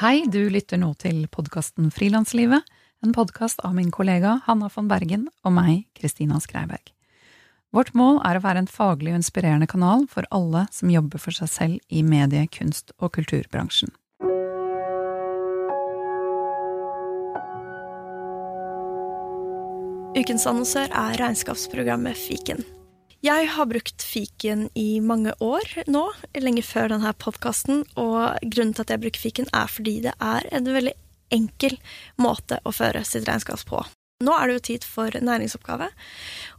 Hei, du lytter nå til podkasten Frilanslivet, en podkast av min kollega Hanna von Bergen og meg, Kristina Skreiberg. Vårt mål er å være en faglig og inspirerende kanal for alle som jobber for seg selv i medie-, kunst- og kulturbransjen. Ukens annonsør er regnskapsprogrammet Fiken. Jeg har brukt fiken i mange år nå, lenge før denne podkasten, og grunnen til at jeg bruker fiken, er fordi det er en veldig enkel måte å føre sitt regnskap på. Nå er det jo tid for næringsoppgave,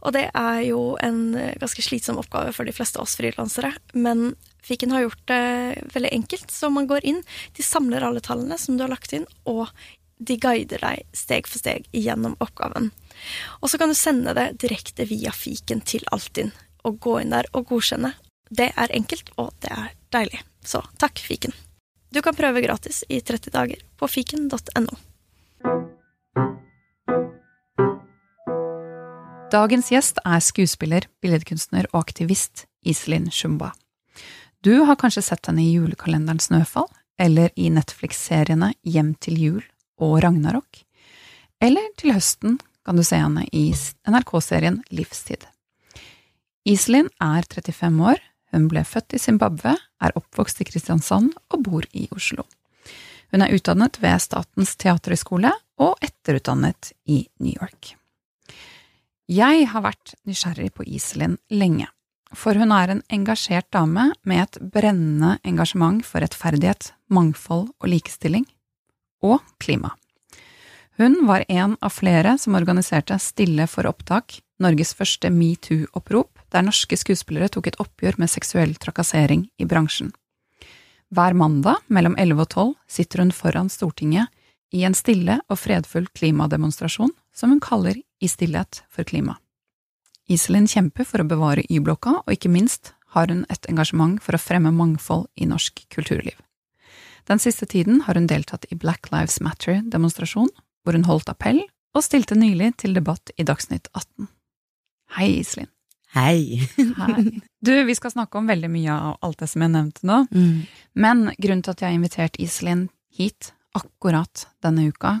og det er jo en ganske slitsom oppgave for de fleste av oss frilansere, men Fiken har gjort det veldig enkelt, så man går inn, de samler alle tallene som du har lagt inn, og de guider deg steg for steg gjennom oppgaven. Og så kan du sende det direkte via fiken til Altinn, og gå inn der og godkjenne. Det er enkelt, og det er deilig. Så takk, fiken. Du kan prøve gratis i 30 dager på fiken.no. Dagens gjest er skuespiller, billedkunstner og aktivist Iselin Shumba. Du har kanskje sett henne i julekalenderen Snøfall, eller i Netflix-seriene Hjem til jul og Ragnarok. Eller til høsten kan du se henne i NRK-serien Livstid. Iselin er 35 år, hun ble født i Zimbabwe, er oppvokst i Kristiansand og bor i Oslo. Hun er utdannet ved Statens teaterhøgskole og etterutdannet i New York. Jeg har vært nysgjerrig på Iselin lenge for hun er en engasjert dame med et brennende engasjement for rettferdighet, mangfold og likestilling, og klima. Hun var en av flere som organiserte Stille for opptak, Norges første metoo-opprop, der norske skuespillere tok et oppgjør med seksuell trakassering i bransjen. Hver mandag mellom 11 og 12 sitter hun foran Stortinget i en stille og fredfull klimademonstrasjon som hun kaller I stillhet for klima. Iselin kjemper for å bevare Y-blokka, og ikke minst har hun et engasjement for å fremme mangfold i norsk kulturliv. Den siste tiden har hun deltatt i Black Lives Matter-demonstrasjon, hvor hun holdt appell, og stilte nylig til debatt i Dagsnytt 18. Hei, Iselin. Hei. Hei. Du, vi skal snakke om veldig mye av alt det som jeg nevnte nå, Mm. men grunnen til at jeg har invitert Iselin hit akkurat denne uka,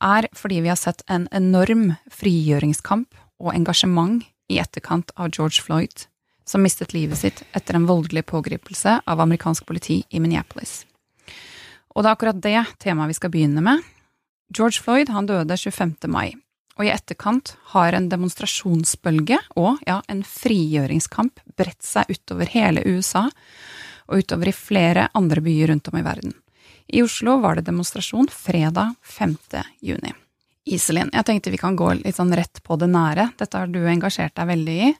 er fordi vi har sett en enorm frigjøringskamp og engasjement i etterkant av George Floyd, som mistet livet sitt etter en voldelig pågripelse av amerikansk politi i Minneapolis. Og det er akkurat det temaet vi skal begynne med. George Floyd han døde 25. mai, og i etterkant har en demonstrasjonsbølge og ja, en frigjøringskamp bredt seg utover hele USA og utover i flere andre byer rundt om i verden. I Oslo var det demonstrasjon fredag 5. juni. Iselin, jeg tenkte vi kan gå litt sånn rett på det nære. Dette har du engasjert deg veldig i.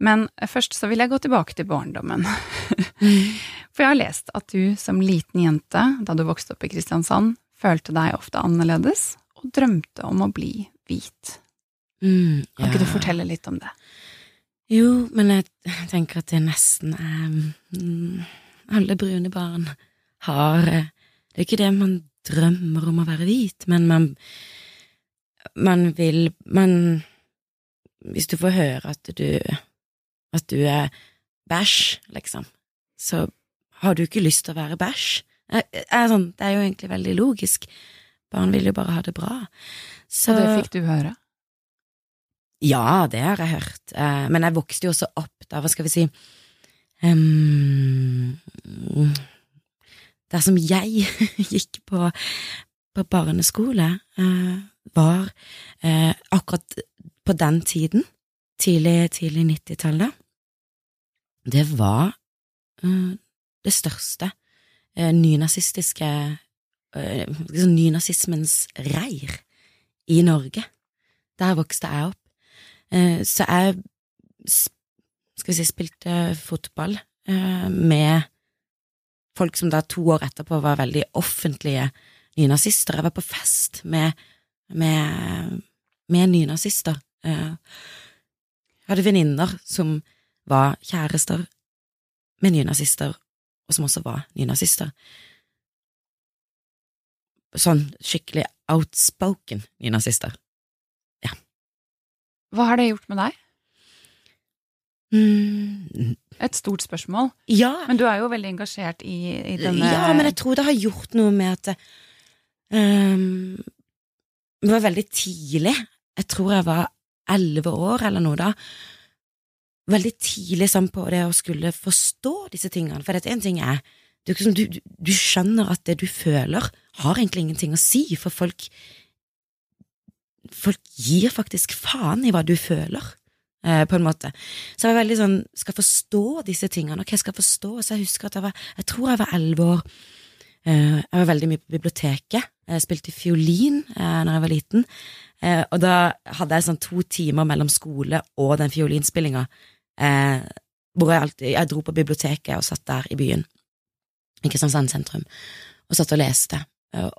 Men først så vil jeg gå tilbake til barndommen. For jeg har lest at du som liten jente, da du vokste opp i Kristiansand, følte deg ofte annerledes og drømte om å bli hvit. Mm, Kan ikke du fortelle litt om det? Jo, men jeg tenker at det nesten er um, Alle brune barn har eh, Det er ikke det man drømmer om å være hvit, men man Man vil Man Hvis du får høre at du At du er bæsj, liksom, så har du ikke lyst til å være bæsj. Jeg, er sånn, det er jo egentlig veldig logisk. Barn vil jo bare ha det bra. Så Og det fikk du høre? Ja, det har jeg hørt, eh, men jeg vokste jo også opp da, hva skal vi si um, Dersom jeg gikk på, på barneskole, uh, var uh, akkurat på den tiden, tidlig, tidlig 90-tallet, det var uh, det største eh, nynazistiske eh, liksom Nynazismens reir i Norge. Der vokste jeg opp. Eh, Så jeg skal vi si, spilte fotball eh, med folk som da to år etterpå var veldig offentlige nynazister. Jeg var på fest med, med, med nynazister. Eh, Jeg hadde venninner som var kjærester med nynazister, og som også var nynazister. Sånn skikkelig outspoken nynazister. Hva har det gjort med deg? Mm, Et stort spørsmål. ja, Men du er jo veldig engasjert i, i denne ja, men jeg tror det har gjort noe med at det, ehm, det var veldig tidlig. Jeg tror jeg var elleve år eller noe da. Veldig tidlig sånn på det å skulle forstå disse tingene. For én ting er du, du, du skjønner at det du føler, har egentlig ingenting å si, for folk Folk gir faktisk faen i hva du føler, eh, på en måte. Så jeg var veldig sånn Skal forstå disse tingene. Ok, jeg skal forstå. Så jeg husker at jeg var Jeg tror jeg var elleve år. Eh, jeg var veldig mye på biblioteket. Jeg spilte fiolin eh, når jeg var liten. Eh, og da hadde jeg sånn to timer mellom skole og den fiolinspillinga, eh, hvor jeg alltid Jeg dro på biblioteket og satt der i byen, i Kristiansand sentrum, og satt og leste. Eh,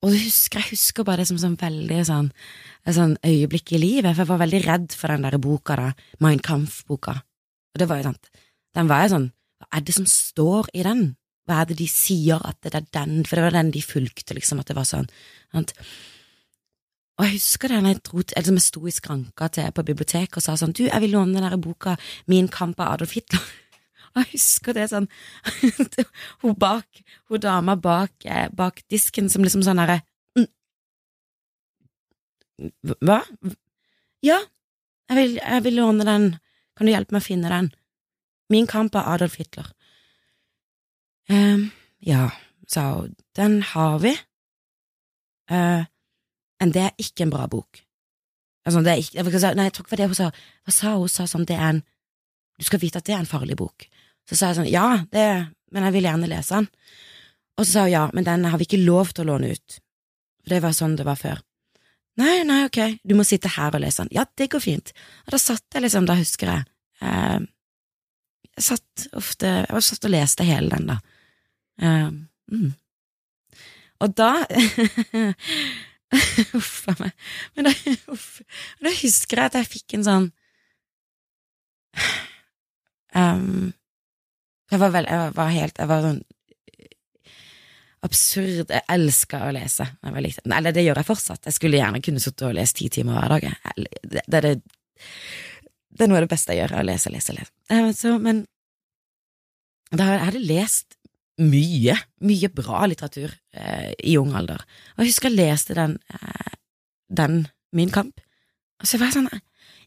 og husker, jeg husker bare det som sånn veldig sånn, sånn øyeblikk i livet, for jeg var veldig redd for den der boka, da, Mein Kampf-boka. Og det var jo sant, den var jo sånn, hva er det som står i den? Hva er det de sier at det er den, for det var den de fulgte, liksom, at det var sånn. Sant? Og jeg husker det jeg, dro, altså, jeg sto i skranka til på biblioteket og sa sånn, du, jeg vil låne den der boka Min kamp av Adolf Hitler. Og jeg husker det sånn, hun bak, hun dama bak, eh, bak disken som liksom sånn herre mm. Hva? Ja, jeg vil, jeg vil låne den, kan du hjelpe meg å finne den? Min kamp av Adolf Hitler. Um, ja, sa hun, den har vi, Eh, men det er ikke en bra bok. Altså, det er ikke, jeg si- nei, det var det hun sa. Hva sa hun? Hun sa sånn, det er en, du skal vite at det er en farlig bok. Så sa jeg sånn, ja, det, men jeg vil gjerne lese den. Og så sa hun ja, men den har vi ikke lov til å låne ut. For det var sånn det var før. Nei, nei, ok, du må sitte her og lese den. Ja, det går fint. Og da satt jeg liksom, da husker jeg, eh, jeg satt ofte, jeg var satt og leste hele den da. Eh, mm. Og da Uff a meg. Men da, uff, da husker jeg at jeg fikk en sånn um, Jeg var vel Jeg var helt Jeg var sånn absurd Jeg elska å lese. Jeg var liten. Eller det gjør jeg fortsatt. Jeg skulle gjerne kunne sittet og lest ti timer hver dag. Det, det, det, det er noe av det beste jeg gjør, å lese, lese, lese. Eh, Så, men da jeg lest mye, mye bra litteratur eh, i ung alder. Og jeg husker jeg leste den, eh, den Min kamp, og så var jeg sånn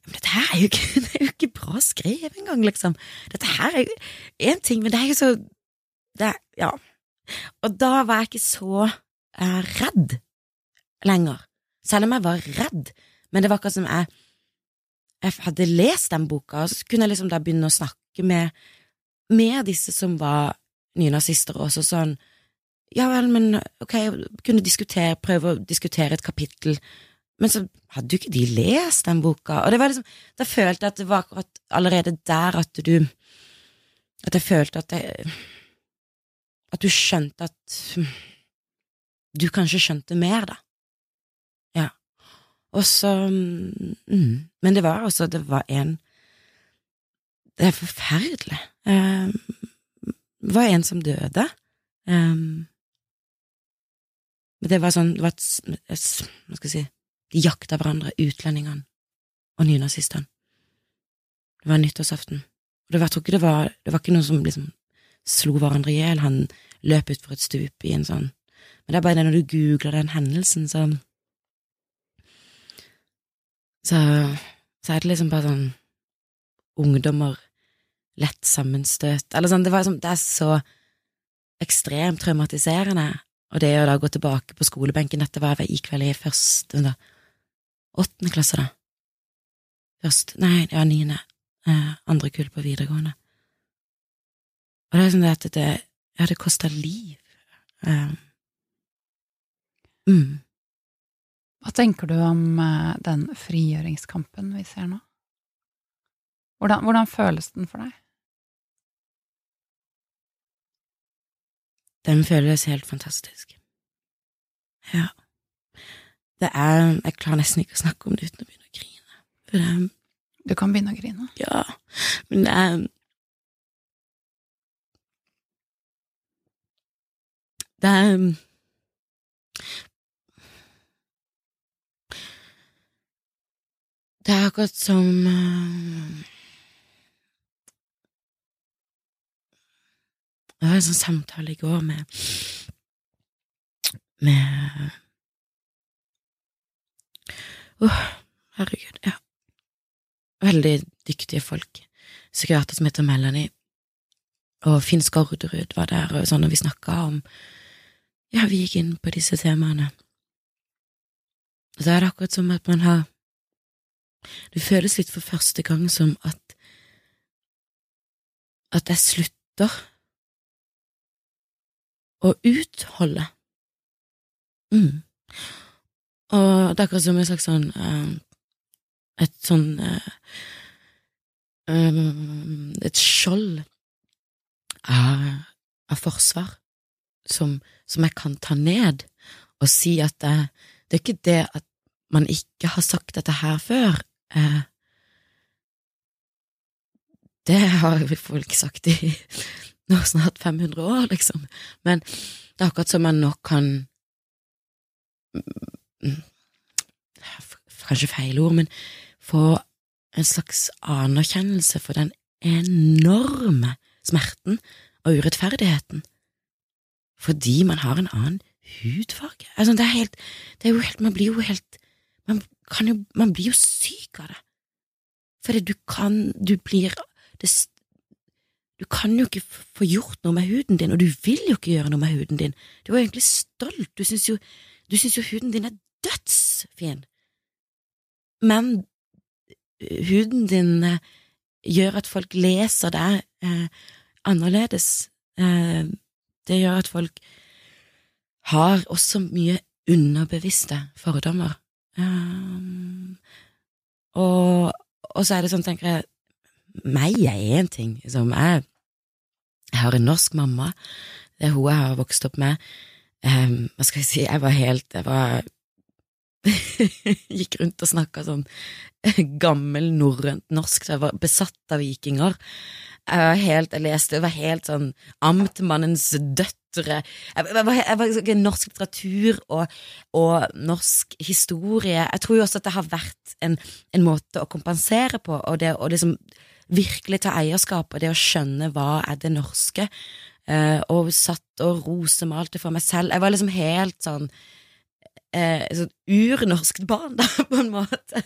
men dette her er jo ikke, det er jo ikke bra skrevet engang, liksom. Dette her er jo én ting, men det er jo så det, Ja. Og da var jeg ikke så eh, redd lenger, selv om jeg var redd. Men det var akkurat som jeg jeg hadde lest den boka, og så kunne jeg liksom da begynne å snakke med, med disse som var nynazister, også sånn ja vel, men ok, kunne diskutere, prøve å diskutere et kapittel, men så hadde jo ikke de lest den boka, og det var liksom, da følte jeg at det var akkurat allerede der at du, at jeg følte at jeg, at du skjønte at du kanskje skjønte mer, da. Ja. Og så mm, Men det var altså, det var en Det er forferdelig. Um, det var en som døde. Um, det var sånn det var et, Hva skal jeg si De jakta hverandre, utlendingene og nynazistene. Det var nyttårsaften. Og det var, jeg tror ikke det var Det var ikke noen som liksom slo hverandre i hjel. Han løp utfor et stup i en sånn Men det er bare det når du googler den hendelsen, så Så, så er det liksom bare sånn ungdommer lett sammenstøt, eller sånn, det var liksom, det er så ekstremt traumatiserende, og det å da gå tilbake på skolebenken, dette var jeg gikk vel i først under åttende klasse da, først, nei, ja, niende, eh, andre kull på videregående, og det er sånn at det, ja, det kostet liv, eh, mm. Hva tenker du om eh, den frigjøringskampen vi ser nå? Hvordan, hvordan føles den for deg? Den føles helt fantastisk. Ja. Det er Jeg klarer nesten ikke å snakke om det uten å begynne å grine. For det er Du kan begynne å grine. Ja, men det er Det er Det er akkurat som Det var en sånn samtale i går med med Åh, oh, herregud, ja. Veldig dyktige folk. Psykiater som heter Melanie, og Finn Skårderud var der, og sånn, og vi snakka om Ja, vi gikk inn på disse temaene. Og så er det akkurat som at man har Det føles litt for første gang som at at jeg slutter å utholde. Mm. Og det er akkurat som et slags sånn uh, Et sånn uh, um, Et skjold av, av forsvar som, som, jeg kan ta ned og si at det, det, er ikke det at man ikke har sagt dette her før. Det har folk sagt i nå snart 500 år, liksom. Men det er akkurat som man nå kan Kanskje feil ord, men få en slags anerkjennelse for den enorme smerten og urettferdigheten fordi man har en annen hudfarge. Altså, det, er helt, det er jo helt Man blir jo helt man, jo, man blir jo syk av det. Fordi du kan Du blir det, Du kan jo ikke få gjort noe med huden din, og du vil jo ikke gjøre noe med huden din. Du er jo egentlig stolt. Du syns jo, du synes jo huden din er dødsfin. Men eh, huden din eh, gjør at folk leser deg eh, annerledes. Eh, det gjør at folk har også mye underbevisste fordommer. Um, og, og, så er det sånn, tenker jeg, meg er én ting. Liksom. Jeg, jeg, har en norsk mamma. Det er hun jeg har vokst opp med. Um, hva skal jeg si, jeg var helt Jeg var Gikk rundt og snakka sånn gammel norrønt norsk, jeg var besatt av vikinger. Jeg var helt, jeg leste, det var helt sånn Amtmannens døtre Jeg, jeg, var, jeg var norsk litteratur og, og, norsk historie. Jeg tror jo også at det har vært en, en måte å kompensere på, og det å liksom virkelig ta eierskap, og det å skjønne hva er det norske, eh, og satt og rosemalte for meg selv. Jeg var liksom helt sånn eh, sånn urnorsk barn, da, på en måte.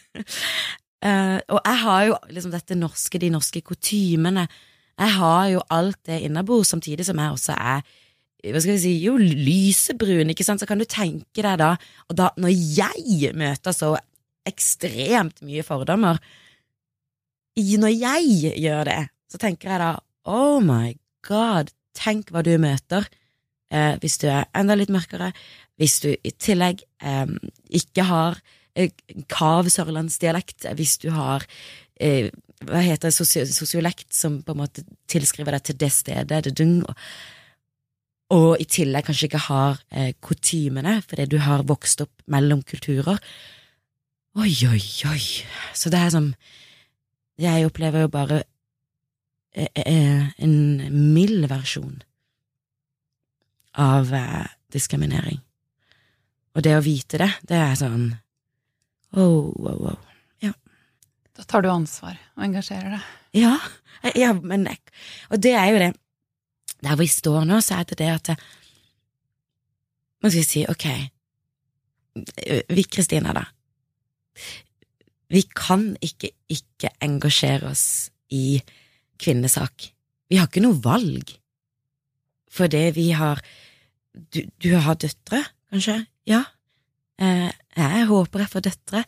Uh, og jeg har jo liksom dette norske, de norske kutymene. Jeg har jo alt det innabords, samtidig som jeg også er hva skal vi si, jo lysebrun, ikke sant, så kan du tenke deg da, og da, når jeg møter så ekstremt mye fordommer, når jeg gjør det, så tenker jeg da oh my god, tenk hva du møter eh, hvis du er enda litt mørkere, hvis du i tillegg eh, ikke har eh, kav sørlandsdialekt, hvis du har eh, hva heter det, sosiolekt som på en måte tilskriver deg til det stedet, det dung, og, og, i tillegg kanskje ikke har eh, kutymene fordi du har vokst opp mellom kulturer. Oi, oi, oi. Så det er sånn jeg opplever jo bare eh, eh, en mild versjon av eh, diskriminering. Og det å vite det, det er sånn oh, wow, wow. Ja. Da tar du ansvar og engasjerer deg. Ja, ja men Og det er jo det. Der vi står nå, så er det det at Man skal vi si, ok, vi Kristina, da vi kan ikke ikke engasjere oss i kvinnesak. Vi har ikke noe valg. Fordi vi har Du, du har døtre, kanskje? Ja. Eh, jeg håper jeg får døtre.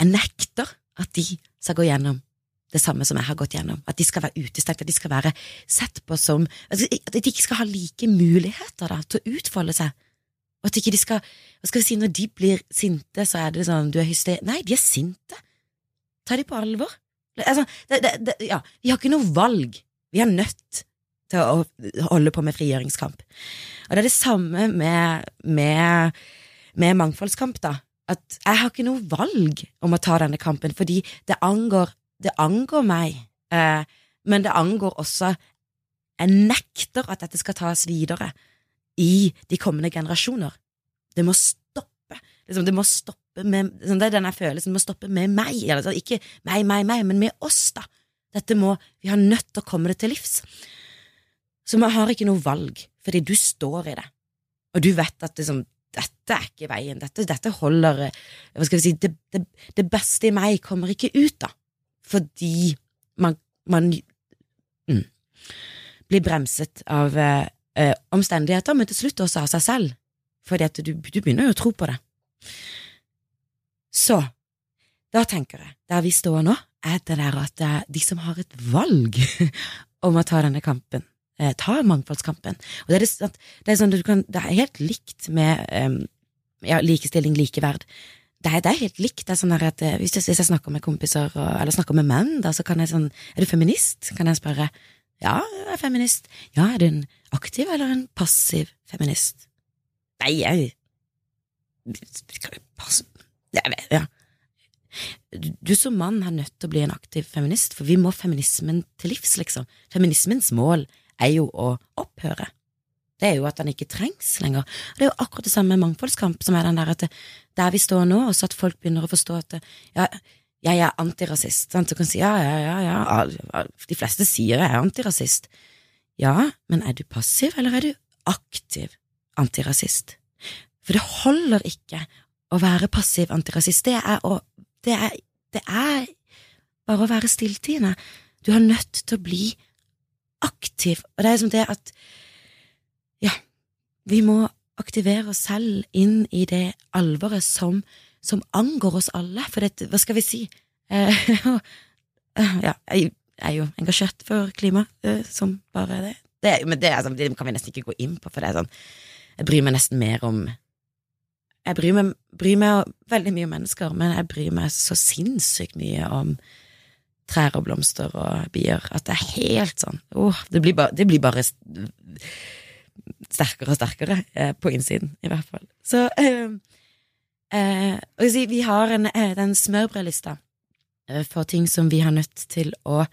Jeg nekter at de skal gå gjennom det samme som jeg har gått gjennom. At de skal være utestengt, at de skal være sett på som At de ikke skal ha like muligheter da, til å utfolde seg. Og at ikke de skal Hva skal vi si, når de blir sinte, så er det sånn du er hysterisk Nei, de er sinte. Ta de på alvor. Altså, det, det, det, ja, vi har ikke noe valg. Vi er nødt til å holde på med frigjøringskamp. Og det er det samme med, med, med mangfoldskamp, da. At jeg har ikke noe valg om å ta denne kampen, fordi det angår, det angår meg. Eh, men det angår også Jeg nekter at dette skal tas videre i de kommende generasjoner. Det må stoppe. Liksom, det må stoppe med liksom, Det er denne følelsen. Det må stoppe med meg. Altså, ikke meg, meg, meg, men med oss, da. Dette må Vi har nødt til å komme det til livs. Så man har ikke noe valg, fordi du står i det, og du vet at liksom, dette er ikke veien, dette, dette holder Hva skal vi si, det, det, det, beste i meg kommer ikke ut, da, fordi man, man mm, blir bremset av eh, eh, omstendigheter, men til slutt også av seg selv, fordi at du, du begynner jo å tro på det. Så da tenker jeg, der vi står nå, er det der at er de som har et valg om å ta denne kampen, eh, ta mangfoldskampen. Og det er, det, det er, sånn, kan, det er helt likt med um, ja, likestilling, likeverd. Det er, det er, helt likt. Det er sånn at eh, hvis jeg, hvis jeg, snakker med kompiser, og, eller snakker med menn, da, så kan jeg sånn Er du feminist? Kan jeg spørre. Ja, jeg er feminist. Ja, er du en aktiv eller en passiv feminist? Nei, jeg Pass Jeg vet, ja. Du som mann er nødt til å bli en aktiv feminist, for vi må feminismen til livs, liksom. Feminismens mål er jo å opphøre. Det er jo at den ikke trengs lenger. Og det er jo akkurat det samme med mangfoldskamp, som er den der at det, der vi står nå, og så at folk begynner å forstå at ja, jeg er antirasist. Sant? Du kan si ja, ja, ja, ja, de fleste sier jeg er antirasist. Ja, men er du passiv, eller er du aktiv antirasist? For det holder ikke å være passiv antirasist. Det er å det er, det er bare å være stilltiende. Du er nødt til å bli aktiv, og det er som det at Ja, vi må aktivere oss selv inn i det alvoret som, som angår oss alle, for det, hva skal vi si, eh, ja, jeg er jo engasjert for klima, eh, som bare det. det men det, sånn, det, kan vi nesten ikke gå inn på, for det er sånn, jeg bryr meg nesten mer om jeg bryr meg, bryr meg veldig mye om mennesker, men jeg bryr meg så sinnssykt mye om trær og blomster og bier at det er helt sånn oh, det, blir bare, det blir bare sterkere og sterkere eh, på innsiden, i hvert fall. Så eh, eh, si, vi har en, eh, den smørbrødlista eh, for ting som vi har nødt til å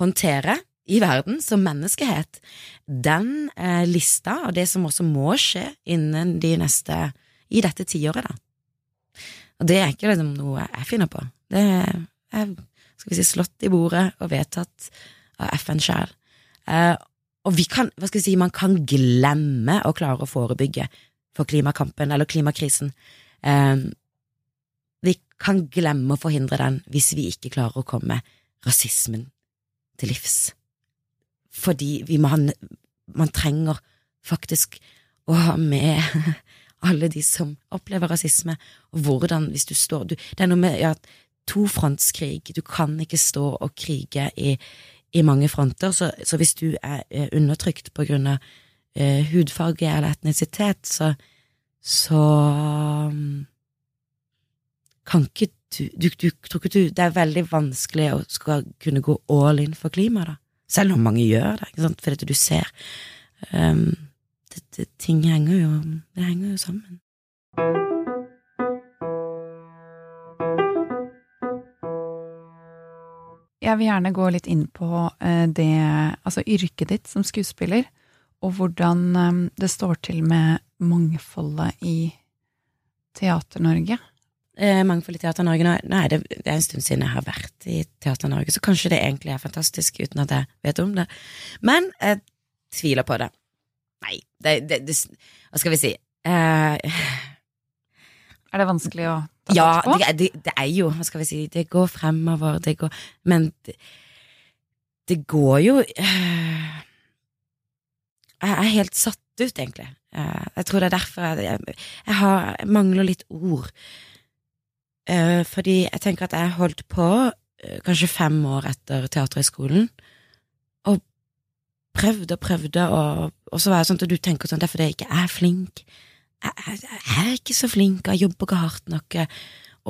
håndtere i verden som menneskehet. Den eh, lista, og det som også må skje innen de neste i dette tiåret, da. Og det er ikke liksom noe jeg finner på. Det er skal vi si, slått i bordet og vedtatt av FN sjøl. Eh, og vi kan, hva skal vi si, man kan glemme å klare å forebygge for klimakampen eller klimakrisen. Eh, vi kan glemme å forhindre den hvis vi ikke klarer å komme rasismen til livs. Fordi vi ha Man trenger faktisk å ha med alle de som opplever rasisme, og hvordan, hvis du står du, Det er noe med ja, tofrontskrig, du kan ikke stå og krige i, i mange fronter, så, så, hvis du er undertrykt på grunn av eh, hudfarge eller etnisitet, så, så um, kan ikke du, du, du, tror ikke du Det er veldig vanskelig å skal kunne gå all in for klima, da. Selv om mange gjør det, ikke sant, fordi du ser um, det, det, ting henger jo Det henger jo sammen. Jeg vil gjerne gå litt inn på eh, det, altså yrket ditt som skuespiller, og hvordan eh, det står til med mangfoldet i Teater-Norge. Eh, mangfoldet i Teater-Norge Nei, det, det, er en stund siden jeg har vært i Teater-Norge, så kanskje det egentlig er fantastisk uten at jeg vet om det. Men jeg tviler på det. Nei, det, det, det Hva skal vi si Eh, Er det vanskelig å ta ja, på? Ja, det, det, er jo Hva skal vi si Det går fremover, det går Men det, det går jo uh, Jeg er helt satt ut, egentlig. Uh, jeg tror det er derfor jeg, jeg, jeg, har, jeg mangler litt ord. fordi jeg tenker at jeg holdt på kanskje fem år etter Teaterhøgskolen prøvde og prøvde, og, og, så var det sånn at du tenker sånn, det er fordi jeg ikke er flink. Jeg, jeg, jeg er ikke så flink, jeg jobber ikke hardt nok, og,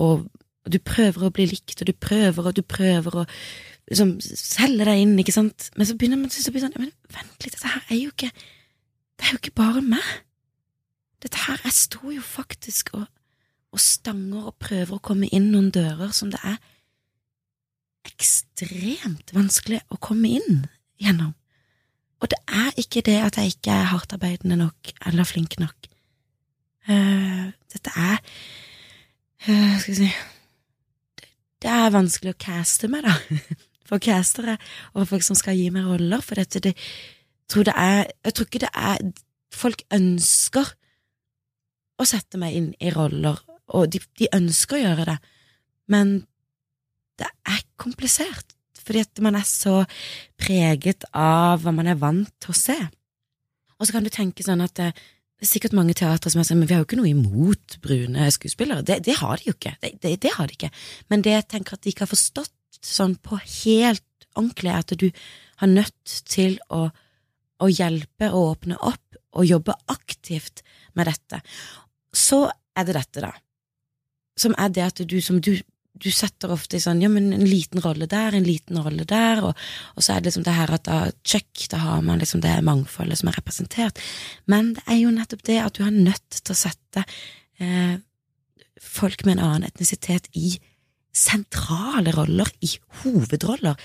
og, du prøver å bli likt, og du prøver og du prøver å liksom selge deg inn, ikke sant, men så begynner man å bli sånn, men vent litt, dette her er jo ikke, det er jo ikke bare meg. Dette her, jeg står jo faktisk og, og stanger og prøver å komme inn noen dører som det er ekstremt vanskelig å komme inn gjennom. Og det er ikke det at jeg ikke er hardtarbeidende nok eller flink nok. Uh, dette er uh, Skal vi si det, det, er vanskelig å caste meg, da. For castere og folk som skal gi meg roller. For dette, det, tror det er Jeg tror ikke det er Folk ønsker å sette meg inn i roller, og de, de ønsker å gjøre det, men det er komplisert, fordi at man er så preget av hva man er vant til å se. Og så kan du tenke sånn at det, det er sikkert mange teatre som har sagt men vi har jo ikke noe imot brune skuespillere. Det, det har de jo ikke. Det, det, har de ikke. Men det jeg tenker at de ikke har forstått sånn på helt ordentlig, er at du har nødt til å, å hjelpe og åpne opp og jobbe aktivt med dette. Så er det dette, da, som er det at du som du, du setter ofte i sånn ja, men en liten rolle der, en liten rolle der, og, og så er det liksom det her at da check, da har man liksom det mangfoldet som er representert. Men det er jo nettopp det at du er nødt til å sette eh, folk med en annen etnisitet i sentrale roller, i hovedroller,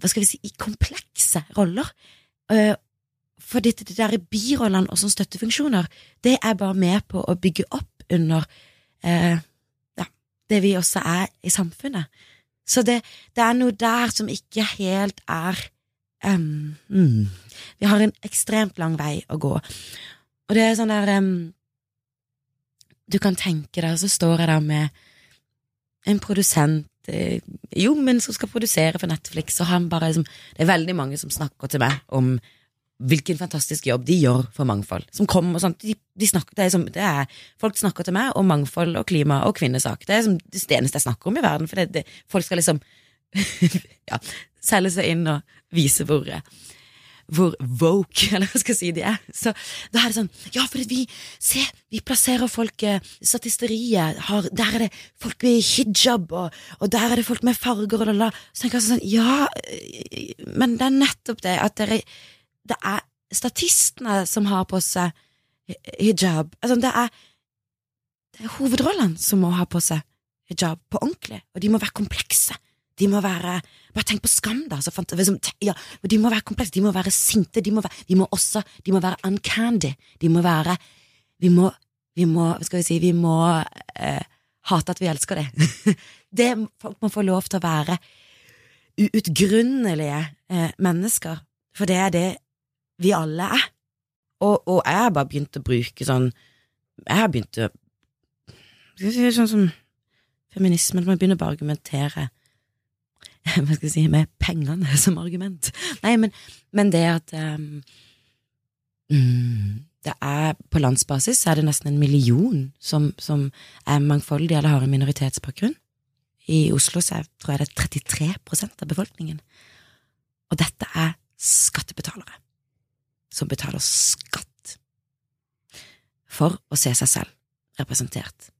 hva skal vi si, i komplekse roller. Uh, for det, der birollene og sånne støttefunksjoner, det er bare med på å bygge opp under eh, ja, det vi også er i samfunnet. Så det, det, er noe der som ikke helt er um, mm, Vi har en ekstremt lang vei å gå. Og det er sånn der um, Du kan tenke deg, så står jeg der med en produsent eh, Jo, men som skal produsere for Netflix, og han bare liksom Det er veldig mange som snakker til meg om hvilken fantastisk jobb de gjør for mangfold. Som kommer og sånt, de, de snakker, det er som, det er, Folk snakker til meg om mangfold og klima og kvinnesak. Det er som det eneste jeg snakker om i verden, for det, det, folk skal liksom ja, selge seg inn og vise hvor hvor woke, eller hva skal jeg si, de er. Så da er det sånn Ja, for vi Se, vi plasserer folk eh, Statisteriet har Der er det folk med hijab, og, og der er det folk med farger, og la. Så tenker jeg sånn Ja, eh, men det er nettopp det at dere Det er statistene som har på seg hijab. Altså, det er Det er hovedrollene som må ha på seg hijab på ordentlig, og de må være komplekse. De må være Bare tenk på Skam, da. Ja, de må være komplekse, de må være sinte, de må, være, de må også De må være uncandy. De må være Vi må, vi må Hva skal vi si Vi må eh, hate at vi elsker det. det. Folk må få lov til å være uutgrunnelige eh, mennesker, for det er det vi alle er. Og, og jeg har bare begynt å bruke sånn Jeg har begynt å Skal vi si sånn som feminisme, man begynner bare å argumentere hva skal jeg si, med pengene som argument. Nei, men, men det at um, det er På landsbasis er det nesten en million som, som er mangfoldige eller har en minoritetsbakgrunn. I Oslo så er, tror jeg det er 33% av befolkningen. Og dette er skattebetalere som betaler skatt for å se seg selv representert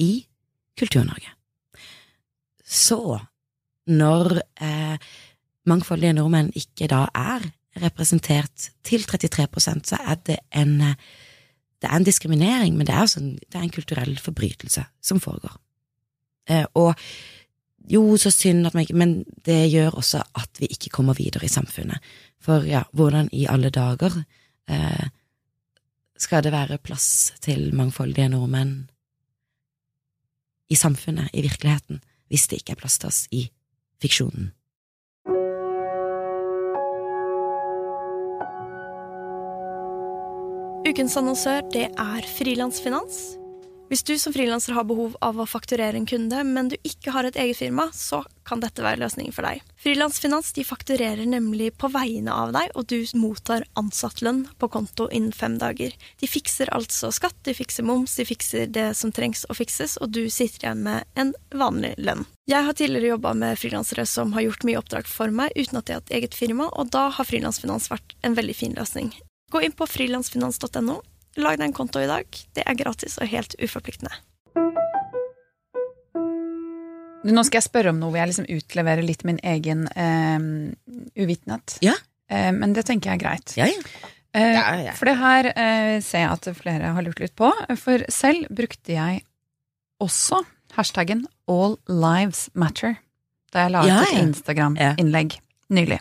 i Kultur-Norge. Så når eh, mangfoldige nordmenn ikke da er representert til 33% så er det en det er en diskriminering, men det er, en, det er en kulturell forbrytelse som foregår. Eh, og jo, så synd at man ikke Men det gjør også at vi ikke kommer videre i samfunnet. For ja, hvordan i alle dager eh, skal det være plass til mangfoldige nordmenn i samfunnet, i virkeligheten, hvis det ikke er plass til oss i fiksjonen. Ukens annonsør det er Frilansfinans. Hvis du som frilanser har behov av å fakturere en kunde, men du ikke har et eget firma, så kan dette være løsningen for deg. Frilansfinans de fakturerer nemlig på vegne av deg, og du mottar ansattlønn på konto innen fem dager. De fikser altså skatt, de fikser moms, de fikser det som trengs å fikses, og du sitter igjen med en vanlig lønn. Jeg har tidligere jobba med frilansere som har gjort mye oppdrag for meg uten at de har hatt eget firma, og da har frilansfinans vært en veldig fin løsning. Gå inn på frilansfinans.no Lag deg en konto i dag. Det er gratis og helt uforpliktende. Nå skal jeg spørre om noe hvor jeg liksom utleverer litt min egen eh, uvitenhet. Ja. Eh, men det tenker jeg er greit. Ja, ja. Eh, Ja, ja. For det her eh, ser jeg at flere har lurt litt på. For selv brukte jeg også hashtaggen All Lives Matter da jeg la ut Ja, et. Instagram-innlegg nylig.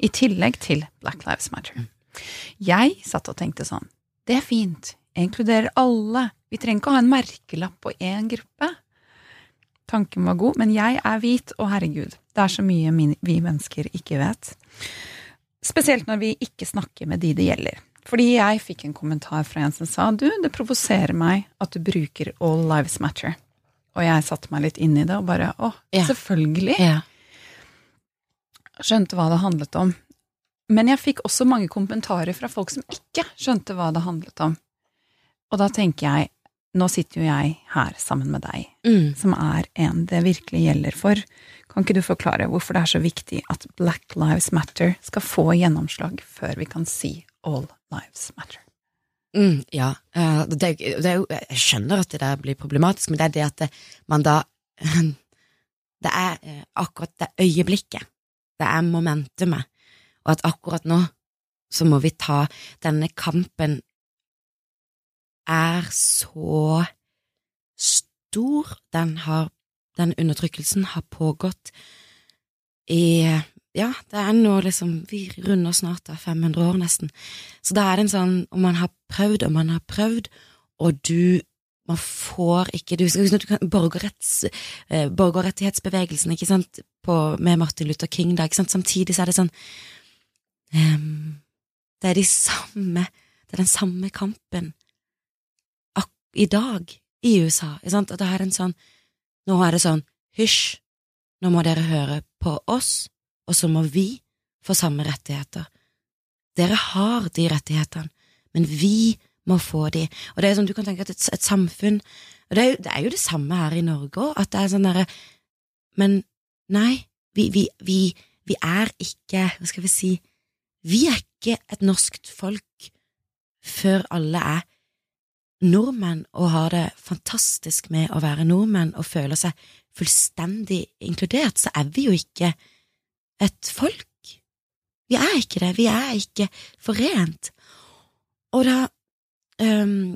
I tillegg til Black Lives Matter. Jeg satt og tenkte sånn Det er fint. Jeg inkluderer alle. Vi trenger ikke å ha en merkelapp på én gruppe. Tanken var god, men jeg er hvit, og herregud, det er så mye vi mennesker ikke vet. Spesielt når vi ikke snakker med de det gjelder. Fordi jeg fikk en kommentar fra en som sa du, det provoserer meg at du bruker All Lives Matter. Og jeg satte meg litt inn i det og bare å, Ja. selvfølgelig. Ja. Skjønte hva det handlet om. Men jeg fikk også mange kommentarer fra folk som ikke skjønte hva det handlet om. Og da tenker jeg, nå sitter jo jeg her sammen med deg, Mm. som er en det virkelig gjelder for. Kan ikke du forklare hvorfor det er så viktig at Black Lives Matter skal få gjennomslag før vi kan si All Lives Matter? Mm, ja, eh, det, det jeg skjønner at det der blir problematisk, men det er det at det, man da Det er eh, akkurat det øyeblikket, det er momentumet, og at akkurat nå så må vi ta denne kampen. Er så stor, den har den undertrykkelsen har pågått i Ja, det er nå liksom Vi runder snart da 500 år, nesten. Så da er det en sånn om man har prøvd og man har prøvd, og du man får ikke du, du kan, borgerretts, eh, Borgerrettighetsbevegelsen, ikke sant, på, med Martin Luther King, da, ikke sant, samtidig så er det sånn Det er de samme Det er den samme kampen i dag i USA, og da er en sånn Nå er det sånn hysj, nå må dere høre på oss, og så må vi få samme rettigheter. Dere har de rettighetene, men vi må få de. Og det er sånn, du kan tenke at et, et samfunn Og det er, jo, det er jo det samme her i Norge òg, at det er sånn derre Men nei, vi, vi, vi, vi er ikke Hva skal vi si Vi er ikke et norskt folk før alle er nordmenn og har det fantastisk med å være nordmenn og føler seg fullstendig inkludert, så er vi jo ikke et folk. Vi er ikke det, vi er ikke forent. Og da, um,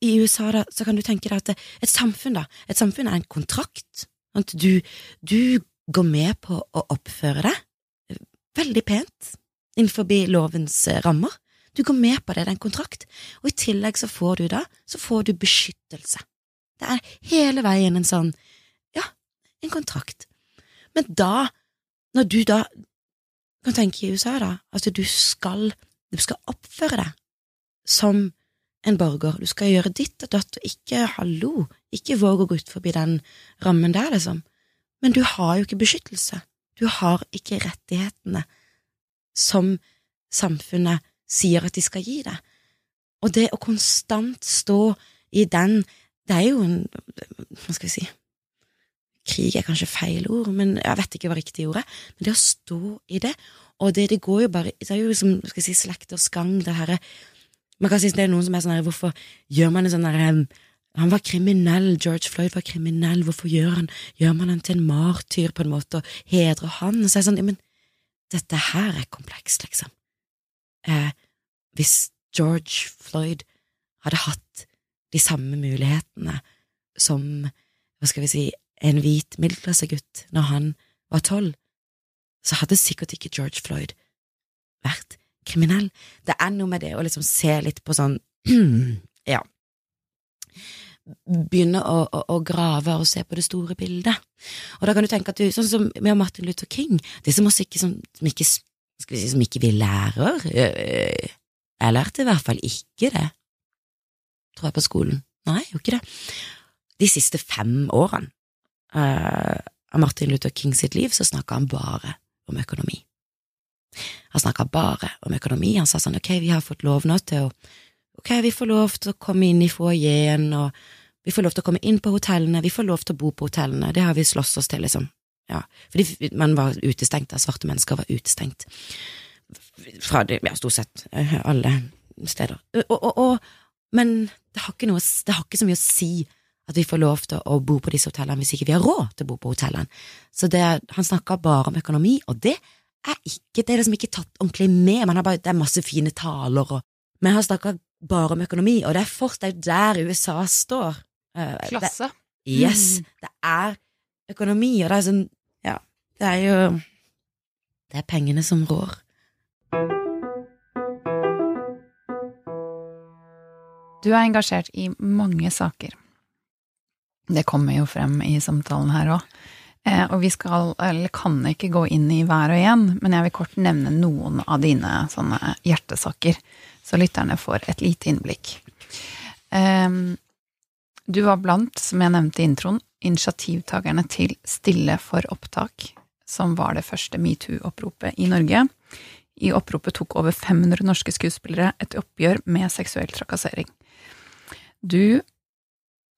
i USA da, så kan du tenke deg at et samfunn da, et samfunn er en kontrakt. At du, du går med på å oppføre deg veldig pent innenfor lovens eh, rammer. Du går med på det, det er en kontrakt, og i tillegg så får du da, så får du beskyttelse. Det er hele veien en sånn, ja, en kontrakt. Men da, når du da kan tenke i USA, da, at du skal, du skal oppføre deg som en borger, du skal gjøre ditt og datt, og ikke hallo, ikke våge å gå ut forbi den rammen der, liksom. Men du har jo ikke beskyttelse, du har ikke rettighetene som samfunnet sier at de skal gi deg. Og det å konstant stå i den, det er jo en, hva skal vi si, krig er kanskje feil ord, men jeg vet ikke hva riktig ord er, men det å stå i det, og det, det går jo bare, det er jo liksom, skal jeg si, slekters gang, det herre, man kan si det er noen som er sånn her, hvorfor gjør man en sånn her, han var kriminell, George Floyd var kriminell, hvorfor gjør han, gjør man han til en martyr på en måte, og hedrer han, Så så er sånn, ja, men dette her er komplekst, liksom. Eh, hvis George Floyd hadde hatt de samme mulighetene som, hva skal vi si, en hvit middelklassegutt når han var tolv, så hadde sikkert ikke George Floyd vært kriminell. Det er noe med det å liksom se litt på sånn, ja, begynne å, å, å, grave og se på det store bildet. Og da kan du tenke at du, sånn som med Martin Luther King, det som også ikke, som, som ikke, skal vi si, som ikke vi lærer, jeg lærte i hvert fall ikke det, tror jeg, på skolen. Nei, jo ikke det. De siste fem årene uh, av Martin Luther King sitt liv, så snakka han bare om økonomi. Han snakka bare om økonomi. Han sa sånn ok, vi har fått lov nå til å ok, vi får lov til å komme inn i foajeen, og vi får lov til å komme inn på hotellene, vi får lov til å bo på hotellene, det har vi slåss oss til, liksom. Ja, fordi man var utestengt, da, svarte mennesker var utestengt fra det, ja, stort sett alle steder. Og, og, og, men det har, noe, det har ikke så mye å si at vi får lov til å bo på disse hotellene hvis ikke vi har råd til å bo på hotellene. Så det, han snakka bare om økonomi, og det er ikke, det er liksom ikke tatt ordentlig med, man har bare, det er masse fine taler, og, men han snakka bare om økonomi, og det er fortsatt er der USA står. Uh, Klasse. Det, yes, mm. det er økonomi, og det er sånn, ja, det er jo Det er pengene som rår. Du er engasjert i mange saker. Det kommer jo frem i samtalen her òg. Eh, og vi skal, eller kan ikke gå inn i hver og en, men jeg vil kort nevne noen av dine sånne hjertesaker, så lytterne får et lite innblikk. Eh, du var blant, som jeg nevnte i introen, initiativtakerne til Stille for opptak, som var det første metoo-oppropet i Norge. I oppropet tok over 500 norske skuespillere et oppgjør med seksuell trakassering. Du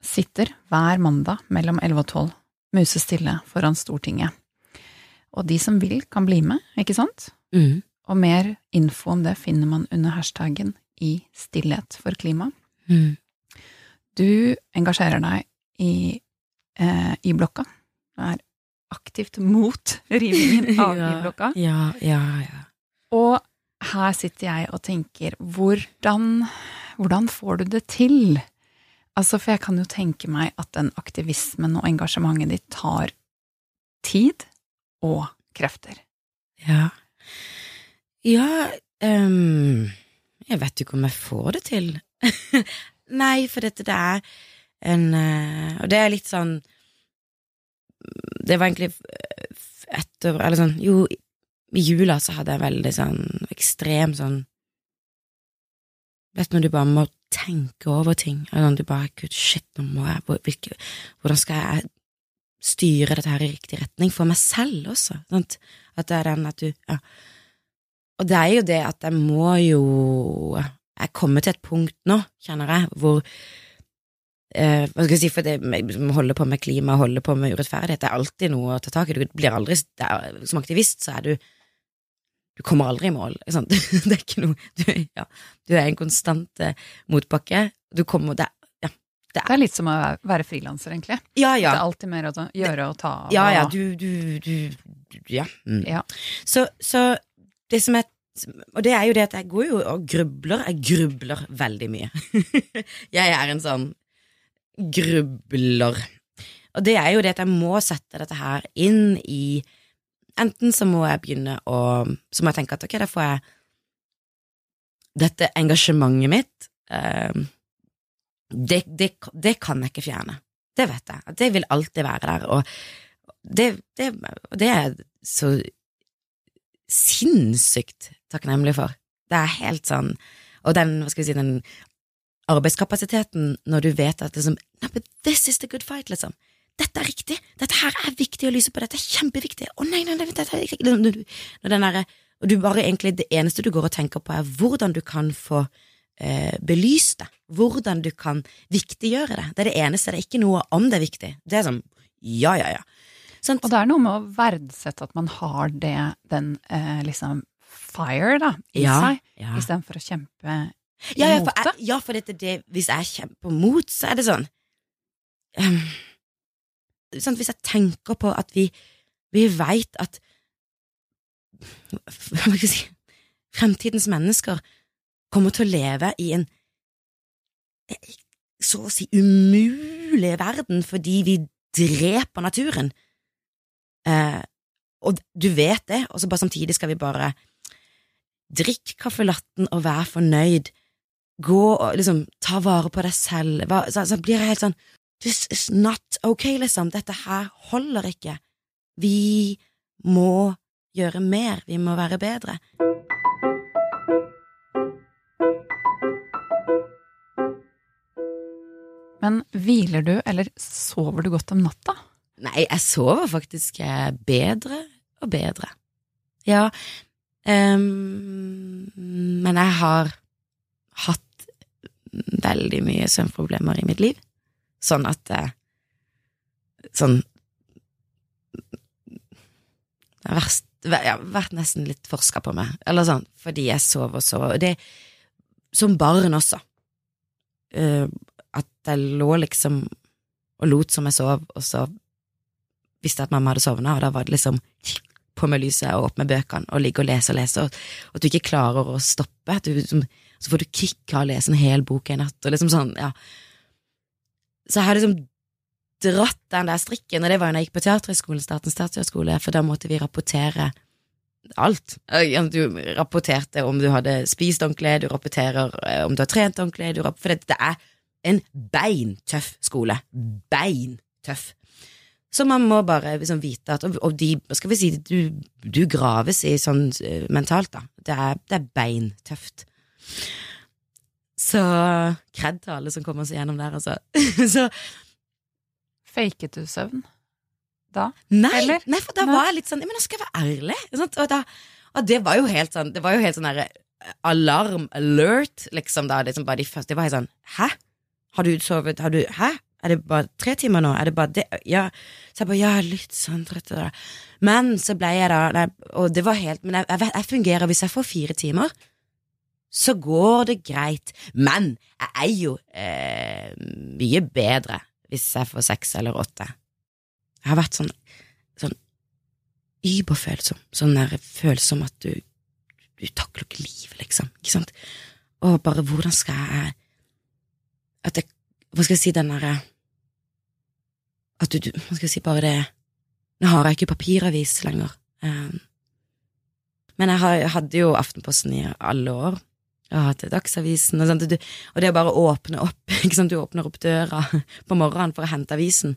sitter hver mandag mellom 11 og 12 musestille foran Stortinget. Og de som vil, kan bli med, ikke sant? Mm. Og mer info om det finner man under hashtaggen i Stillhet for klima. Mm. Du engasjerer deg i eh, i blokka. Du er aktivt mot rivingen av Ja, Y-blokka. Ja, ja, ja. Og her sitter jeg og tenker, hvordan, hvordan får du det til? Altså, for jeg kan jo tenke meg at den aktivismen og engasjementet ditt tar tid og krefter. Ja. Ja um, Jeg vet ikke om jeg får det til. Nei, for dette det er en eh, Og det er litt sånn Det var egentlig etter Eller sånn Jo, i jula så hadde jeg veldig sånn ekstrem sånn Vet du når du bare må tenke over ting, eller når du bare Gud, shit, nå må jeg hvilke, Hvordan skal jeg styre dette her i riktig retning for meg selv også? Sant? At det er den at du ja. Og det er jo det at jeg må jo Jeg kommer til et punkt nå, kjenner jeg, hvor eh, Hva skal jeg si, for det å holde på med klima, holde på med urettferdighet, det er alltid noe å ta tak i. Du blir aldri er, Som aktivist så er du Du kommer aldri i mål? Det er ikke noe Du, ja, du er en konstant eh, motbakke. Du kommer det, ja, det Det er er litt som å være frilanser, egentlig. Ja, Det er alltid mer å gjøre og ta av. Ja, ja, du, du, du, du Ja. Mm. Ja. Så, så det som er Og det er jo det at jeg går jo og grubler. Jeg grubler veldig mye. jeg er en sånn grubler. Og det er jo det at jeg må sette dette her inn i Enten så må jeg begynne å Så må jeg tenke at ok, da får jeg dette engasjementet mitt eh, det, det, det kan jeg ikke fjerne. Det vet jeg. Det vil alltid være der. Og det, det, er så sinnssykt takknemlig for. Det er helt sånn Og den, hva skal vi si, den arbeidskapasiteten når du vet at liksom no, but This is the good fight, liksom. Dette er riktig. Dette her er viktig å lyse på. Dette er kjempeviktig. Å nei, nei, nei, dette er ikke når den derre Og du bare egentlig Det eneste du går og tenker på, er hvordan du kan få eh, belyst det. Hvordan du kan viktiggjøre det. Det er det eneste. Det er ikke noe om det er viktig. Det er sånn ja, ja, ja. Sant? Og det er noe med å verdsette at man har det, den eh, liksom fire da, i Ja, seg, ja. istedenfor å kjempe Ja, ja, imot det. ja, for dette, det, hvis jeg kjemper mot, så er det sånn um, sånn, Hvis jeg tenker på at vi, vi veit at Hva skal jeg si Fremtidens mennesker kommer til å leve i en eh, så å si umulig verden fordi vi dreper naturen. Eh, og du vet det, og så bare samtidig skal vi bare Drikk kaffelatten og vær fornøyd. Gå og liksom ta vare på deg selv. Hva, så, så blir jeg helt sånn This is not okay, liksom. Dette her holder ikke. Vi må gjøre mer. Vi må være bedre. Men hviler du, eller sover du godt om natta? Nei, jeg sover faktisk eh, bedre og bedre. Ja, um, men jeg har hatt veldig mye søvnproblemer i mitt liv, sånn at eh, Sånn Det har vært, ja, vært nesten litt forska på meg, eller sånn, fordi jeg sover og det, Som barn også. Uh, at jeg lå liksom og lot som jeg sov, og så visste at mamma hadde sovna, og da var det liksom på med lyset og opp med bøkene og ligge og lese og lese, og, at du ikke klarer å stoppe. Du, liksom, så får du kick av å lese en hel bok en natt, og liksom sånn, ja. Så jeg har liksom dratt den der strikken, og det var jo når jeg gikk på Teaterhøgskolen, Statens teaterhøgskole, for da måtte vi rapportere alt. Du rapporterte om du hadde spist ordentlig, du rapporterer eh, om du har trent ordentlig, for det, det er en beintøff skole. Beintøff. Så man må bare liksom vite at Og, de, skal vi si, du, du graves i sånn eh, mentalt, da. Det er, det er beintøft. Så kred til alle som kommer seg gjennom der, altså. så Faket du søvn da? Nei, nei, for da Nei. var jeg litt sånn Men nå skal jeg være ærlig. Og, da, og det var jo helt sånn Det var jo helt sånn derre alarm alert, liksom, da. Liksom bare de første Det var helt sånn Hæ? Har du sovet Har du Hæ? Er det bare tre timer nå? Er det bare det? Ja. Så jeg bare Ja, litt sånn trøtt. Men så ble jeg da nei, Og det var helt Men jeg, jeg, jeg fungerer hvis jeg får fire timer. Så går det greit. Men jeg er jo eh, mye bedre hvis jeg får seks eller åtte. Jeg har vært sånn sånn überfølsom. Sånn der følsom at du du takler ikke livet, liksom. Ikke sant? Og bare hvordan skal jeg At jeg Hva skal jeg si, den derre At du, Hva skal si, bare det Nå har jeg ikke papiravis lenger. Um, men jeg, hadde jo Aftenposten i alle år. Jeg har hatt Dagsavisen, og, du, og det å bare åpne opp? Du åpner opp døra på morgenen for å hente avisen,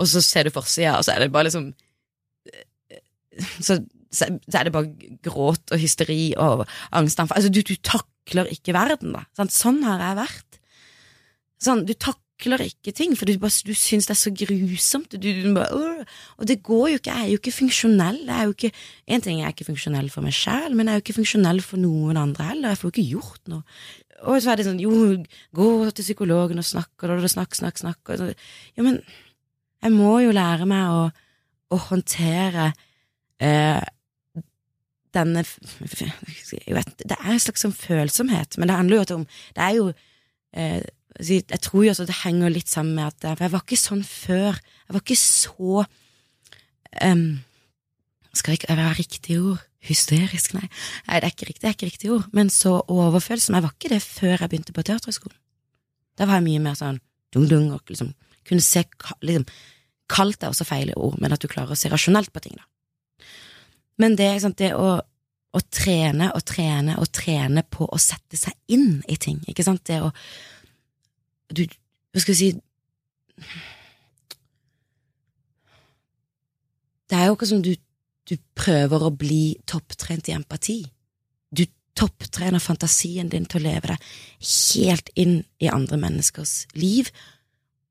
og så ser du forsida, og så er det bare liksom så, så så er det bare gråt og hysteri og angstanfall. Altså, du, du takler ikke verden, da. Sånn har jeg vært. Sånn, du takler ikke ting, for du, bare, du syns det er så grusomt. Du, du bare, «Åh!» og det går jo ikke, jeg er jo ikke funksjonell. Jeg er jo ikke, en ting jeg er ikke funksjonell for meg sjæl, men jeg er jo ikke funksjonell for noen andre heller. Jeg får jo ikke gjort noe. Og så er det sånn, jo, gå til psykologen og snakk, og snakk, snakk, snakk. Og ja, men jeg må jo lære meg å, å håndtere eh, denne jeg vet, Det er en slags sånn følsomhet, men det handler jo om Det er jo eh, Jeg tror jo også det henger litt sammen med at eh, For jeg var ikke sånn før. Jeg var ikke så um, Skal ikke være riktig ord? Hysterisk, nei. Nei, det er ikke riktig, det er ikke riktig ord. Men så overfølsom. Jeg var ikke det før jeg begynte på Teaterhøgskolen. Da var jeg mye mer sånn dung-dung og liksom kunne se liksom, Kalt er også feil ord, men at du klarer å se rasjonelt på ting, da. Men det, sant, det å, å trene og trene og trene på å sette seg inn i ting, ikke sant, det å Du, hva skal vi si Det er jo ikke som du, du prøver å bli topptrent i empati. Du topptrener fantasien din til å leve deg helt inn i andre menneskers liv,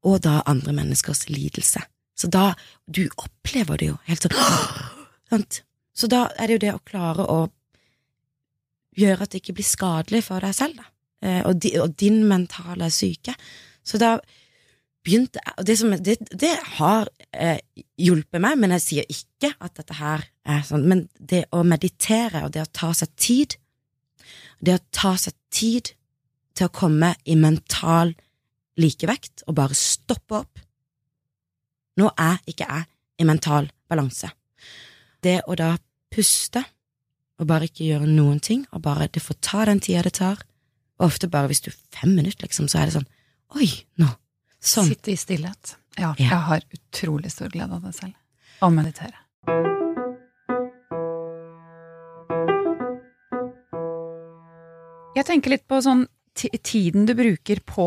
og da andre menneskers lidelse. Så da Du opplever det jo helt sånn? Så da er det jo det å klare å gjøre at det ikke blir skadelig for deg selv, da. Eh, og, di, og din mentale syke. Så da begynte jeg Og det, som, det, det har eh, hjulpet meg, men jeg sier ikke at dette her er sånn. Men det å meditere og det å ta seg tid, det å ta seg tid til å komme i mental likevekt og bare stoppe opp Nå er ikke jeg i mental balanse. Det å da puste og bare ikke gjøre noen ting, og bare det får ta den tida det tar, og ofte bare hvis du fem minutter, liksom, så er det sånn Oi, nå. Sånn. Sitte i stillhet. Ja, Ja. jeg har utrolig stor glede av det selv. Å meditere. Jeg tenker litt på sånn tiden du bruker på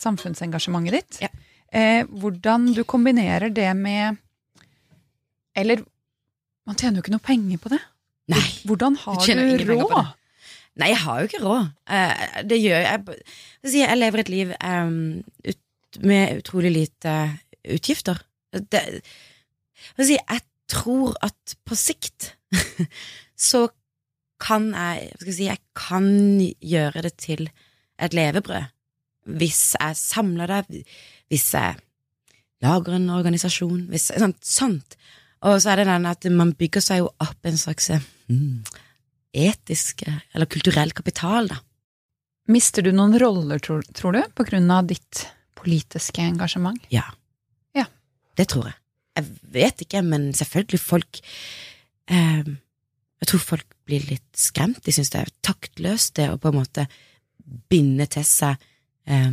samfunnsengasjementet ditt. Ja. Eh, hvordan du kombinerer det med Eller man tjener jo ikke noe penger på det. Nei. Hvordan har Du du råd? Nei, jeg har jo ikke råd. Eh, det gjør jeg Jeg, lever et liv ut, med utrolig lite utgifter. Det, jeg, tror at på sikt så kan jeg skal si Jeg kan gjøre det til et levebrød. Hvis jeg samler det, hvis jeg lager en organisasjon, hvis sånt, sånt. Og så er det den at man bygger seg jo opp en slags mm, etisk eller kulturell kapital, da. Mister du noen roller, tror, tror du, på grunn av ditt politiske engasjement? Ja. Ja. Det tror jeg. Jeg vet ikke, men selvfølgelig folk eh, Jeg tror folk blir litt skremt. De syns det er taktløst, det å på en måte binde til seg eh,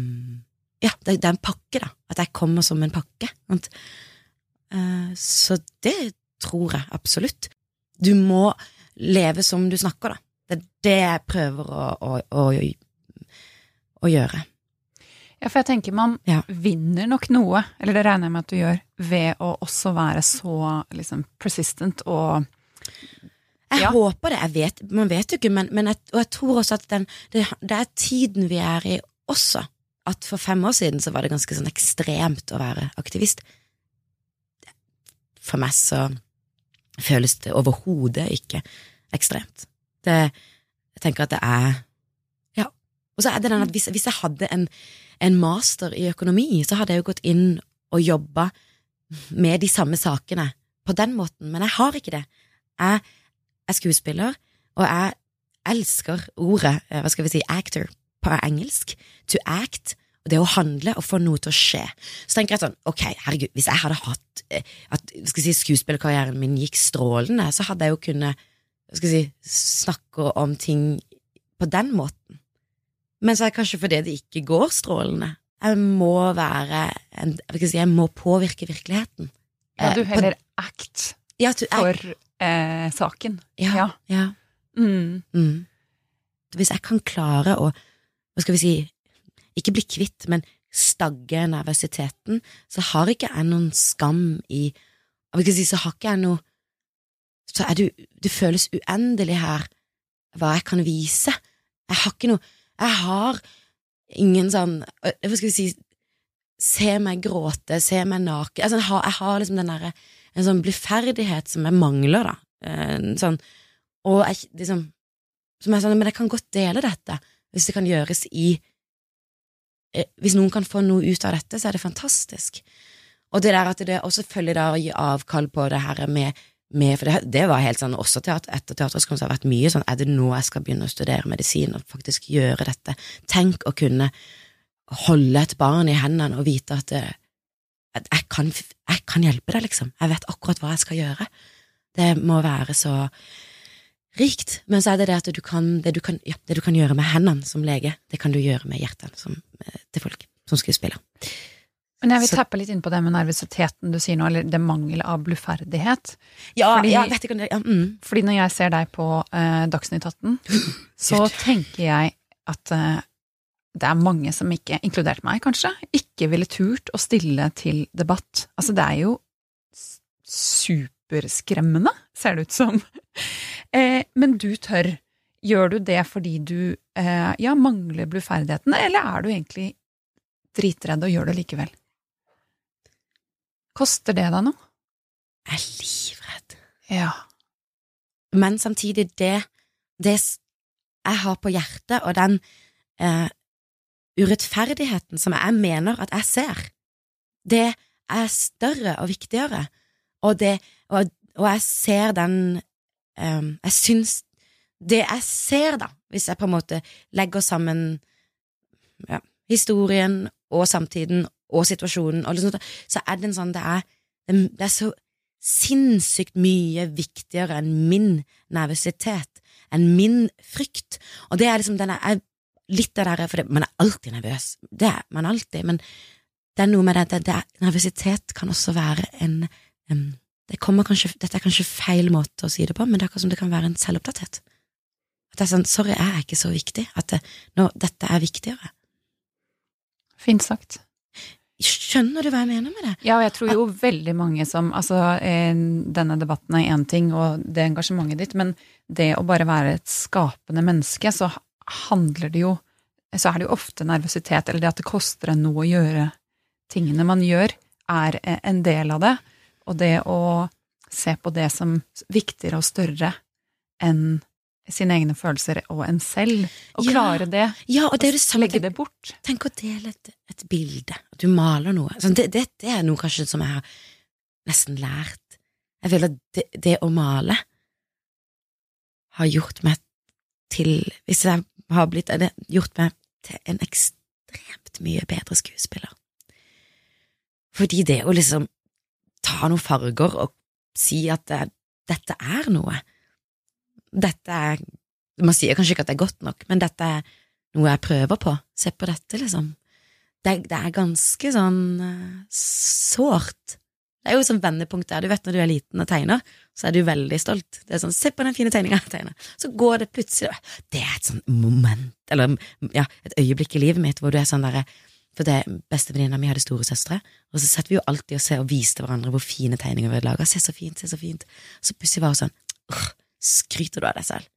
Ja, det, det er en pakke, da. At jeg kommer som en pakke. Eh, så det tror jeg absolutt. Du må leve som du snakker, da. Det er det jeg prøver å, å, å, å gjøre. Ja, for jeg tenker man Ja. vinner nok noe, eller det regner jeg med at du gjør, ved å også være så liksom persistent og Jeg Ja. håper det, jeg vet, man vet jo ikke, men, men jeg, og jeg tror også at den, det, det er tiden vi er i også. At for fem år siden så var det ganske sånn ekstremt å være aktivist. For meg så føles det overhodet ikke ekstremt. Det, jeg tenker at det er Ja. Og så er det den at hvis, hvis jeg hadde en, en master i økonomi, så hadde jeg jo gått inn og jobba med de samme sakene på den måten, men jeg har ikke det. Jeg er skuespiller, og jeg elsker ordet, eh, hva skal vi si, actor på engelsk. To act. Det å handle og få noe til å skje. Så tenker jeg sånn, ok, herregud, hvis jeg hadde hatt eh, at skal si, skuespillerkarrieren min gikk strålende, så hadde jeg jo kunnet skal si, snakke om ting på den måten. Men så er det kanskje fordi det ikke går strålende. Jeg må være en, jeg si, jeg må påvirke virkeligheten. Ja, du heller på- act ja, du, for eh, saken. Ja. Ja. ja. Mm. Mm. Hvis jeg kan klare å, hva skal vi si, ikke bli kvitt, men stagge nervøsiteten, så har ikke jeg noen skam i si, Så har ikke jeg noe Så er det, det føles uendelig her hva jeg kan vise. Jeg har ikke noe Jeg har ingen sånn øh, Hva skal vi si Se meg gråte, se meg naken altså, jeg, har, jeg har liksom den derre En sånn bluferdighet som jeg mangler, da. En sånn og jeg, liksom, som er sånn, men jeg kan godt dele dette, hvis det kan gjøres i eh, Hvis noen kan få noe ut av dette, så er det fantastisk. Og det der at det også selvfølgelig da å gi avkall på det her med, med For det, det var helt sånn også teater, etter teaterskolen har det vært mye sånn Er det nå jeg skal begynne å studere medisin og faktisk gjøre dette? Tenk å kunne holde et barn i hendene og vite at, det, at jeg, kan, jeg kan hjelpe deg, liksom. Jeg vet akkurat hva jeg skal gjøre. Det må være så rikt, men så er det det at du kan, det du kan, ja, det du kan gjøre med hendene som lege, det kan du gjøre med hjertene som, eh, til folk som skuespiller. Men jeg vil teppe tappe litt inn på det med nervøsiteten du sier nå, eller det mangel av bluferdighet. Ja, Fordi- ja, vet ikke om det ja, mm. Fordi når jeg ser deg på eh, Dagsnytt 18, så tenker jeg at eh, det er mange som ikke, inkludert meg kanskje, ikke ville turt å stille til debatt. Altså det er jo superskremmende, ser det ut som. Eh, men du tør. Gjør du det fordi du eh, ja, mangler bluferdigheten, eller er du egentlig dritredd og gjør det likevel? Koster det deg noe? Jeg er livredd. Ja. Men samtidig, det, det jeg har på hjertet, og den eh, urettferdigheten som jeg mener at jeg ser, det er større og viktigere, og, det, og, og jeg ser den eh, Jeg syns Det jeg ser, da, hvis jeg på en måte legger sammen ja, historien og samtiden og situasjonen, og liksom, så er det en sånn Det er, det er så sinnssykt mye viktigere enn min nervøsitet, enn min frykt. Og det er liksom denne, jeg, litt av det der, for det, man er alltid nervøs, det er man alltid, men det er noe med det, det, er, nervøsitet kan også være en em, det kanskje, Dette er kanskje feil måte å si det på, men det er akkurat som det kan være en selvopptatthet. At det er sånn, sorry, jeg er ikke så viktig, at det, nå, dette er viktigere. Fint sagt. Skjønner du hva jeg mener med det? Ja, og jeg tror jo veldig mange som Altså, eh, denne debatten er én ting, og det engasjementet ditt, men det å bare være et skapende menneske, så handler det jo Så er det jo ofte nervøsitet, eller det at det koster en noe å gjøre tingene man gjør, er eh, en del av det. Og det å se på det som viktigere og større enn sine egne følelser og en selv, og Ja. klare det, Ja, og det er det samme legge det bort. Tenk å dele et, et bilde, at du maler noe. Sånn, det, det, det er noe kanskje som jeg har nesten lært. Jeg føler at det, det å male har gjort meg til Hvis jeg har blitt det, gjort meg til en ekstremt mye bedre skuespiller. Fordi det å liksom ta noen farger og si at det, dette er noe Dette er Man sier kanskje ikke at det er godt nok, men dette er noe jeg prøver på. Se på dette, liksom. Det, det er ganske sånn uh, sårt. Det er jo sånn vendepunkt der. Du vet når du er liten og tegner, så er du veldig stolt. Det er sånn, se på den fine tegninga jeg tegner. Så går det plutselig Det er et sånn moment, eller ja, et øyeblikk i livet mitt hvor du er sånn derre For det bestevenninna mi hadde storesøstre, og så satt vi jo alltid og se og viste hverandre hvor fine tegninger vi hadde laga. Se så fint, se så fint. Så plutselig var hun sånn «Åh, Skryter du av deg selv?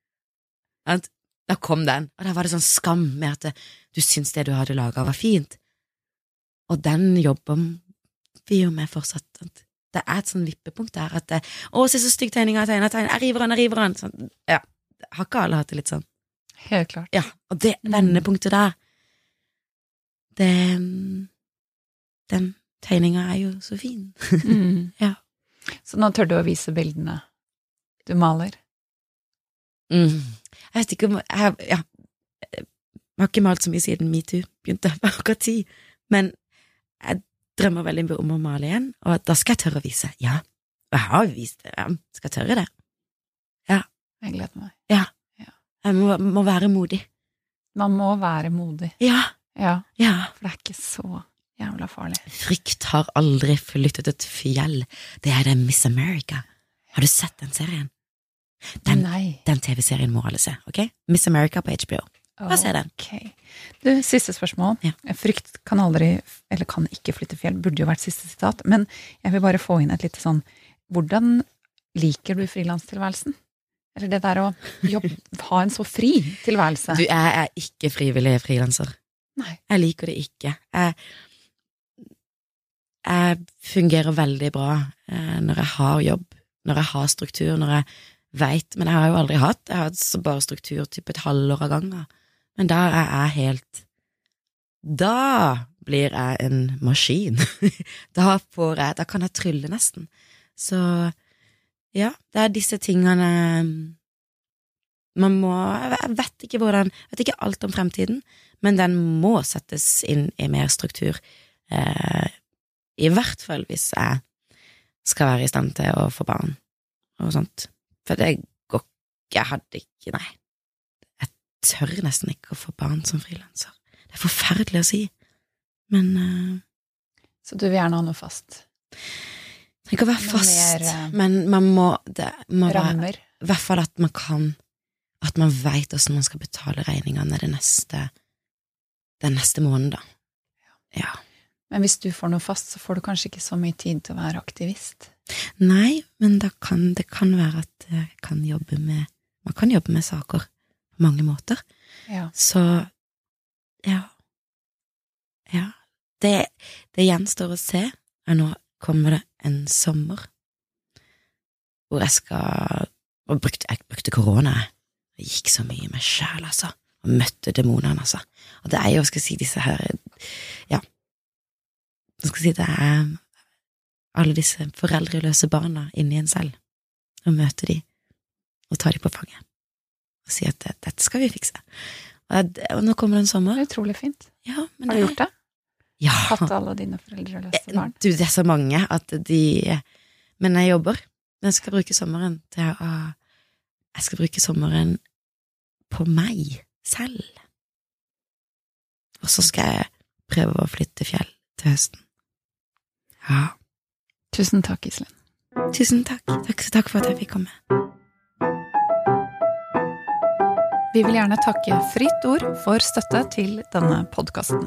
At, da kom den, og da var det sånn skam med at det, du syntes det du hadde laga var fint. Og den jobber vi jo med fortsatt. At det er et sånn vippepunkt der at det, Å, se så stygg tegning jeg har tegna, jeg river den, jeg river den. Sånn, ja. Har ikke alle hatt det litt sånn? Helt klart. Ja, og det vendepunktet der, det Den tegninga er jo så fin. Mm. Ja. Så nå tør du å vise bildene du maler? Mm. Jeg vet ikke om jeg, ja, jeg har ikke malt så mye siden metoo begynte, akkurat ti, men jeg drømmer veldig om å male igjen, og da skal jeg tørre å vise. Ja, jeg har vist det, jeg skal tørre det. Jeg gleder meg. Jeg må, må være modig. Man må være modig. Ja, Ja, ja. for det er ikke så jævla farlig. Frykt har aldri flyttet et fjell. Det er det Miss America. Har du sett den serien? Den, den TV-serien må alle se, ok? Miss America på HBO. Bare se den. Ok. Du, siste spørsmål. Ja. Frykt kan aldri, eller kan ikke flytte fjell, burde jo vært siste sitat, men jeg vil bare få inn et lite sånn Hvordan liker du frilanstilværelsen? Eller det der å jobbe, ha en så fri tilværelse? Du, jeg er ikke frivillig frilanser. Nei. Jeg liker det ikke. Jeg, jeg fungerer veldig bra eh, når jeg har jobb, når jeg har struktur, når jeg veit Men jeg har jo aldri hatt Jeg har hatt bare struktur typ et halvår av gangen. Men da er jeg helt Da blir jeg en maskin. da får jeg Da kan jeg trylle, nesten. Så ja, det er disse tingene man må Jeg vet ikke hvordan Jeg vet ikke alt om fremtiden, men den må settes inn i mer struktur. Eh, I hvert fall hvis jeg skal være i stand til å få barn og sånt. For det går Jeg hadde ikke Nei. Jeg tør nesten ikke å få barn som frilanser. Det er forferdelig å si, men eh, Så du vil gjerne ha noe fast? Det kan være fast, mer, eh, men man må Det må Rammer? I hvert fall at man kan At man veit åssen man skal betale regningene den neste den neste måneden, da. Ja. Men hvis du får noe fast, så får du kanskje ikke så mye tid til å være aktivist? Nei, men kan, det kan være at kan med Man kan jobbe med saker på mange måter. Ja. Så ja. Ja. Det, det gjenstår å se. Og nå kommer det en sommer hvor jeg skal Og brukte, jeg brukte korona, jeg. Jeg gikk så mye med sjæl, altså. Og møtte demonene, altså. Og det er jo, skal jeg si, disse her Ja. jeg skal si, det er alle disse foreldreløse barna inni en selv. Og møte de, og ta de på fanget. Og si at dette skal vi fikse. Og, det- og nå kommer det en sommer. Det er utrolig fint. Ja, men Har du gjort det? Ja. Hatt alle dine foreldreløse barn? Du, det er så mange at de Men jeg jobber. Men Jeg skal bruke sommeren til å Jeg skal bruke sommeren på meg selv. Og så skal jeg prøve å flytte fjell til høsten. Ja. Tusen takk, Iselin. Tusen takk. Takk, takk for at jeg fikk komme. Vi vil gjerne takke Fritt Ord for støtte til denne podkasten.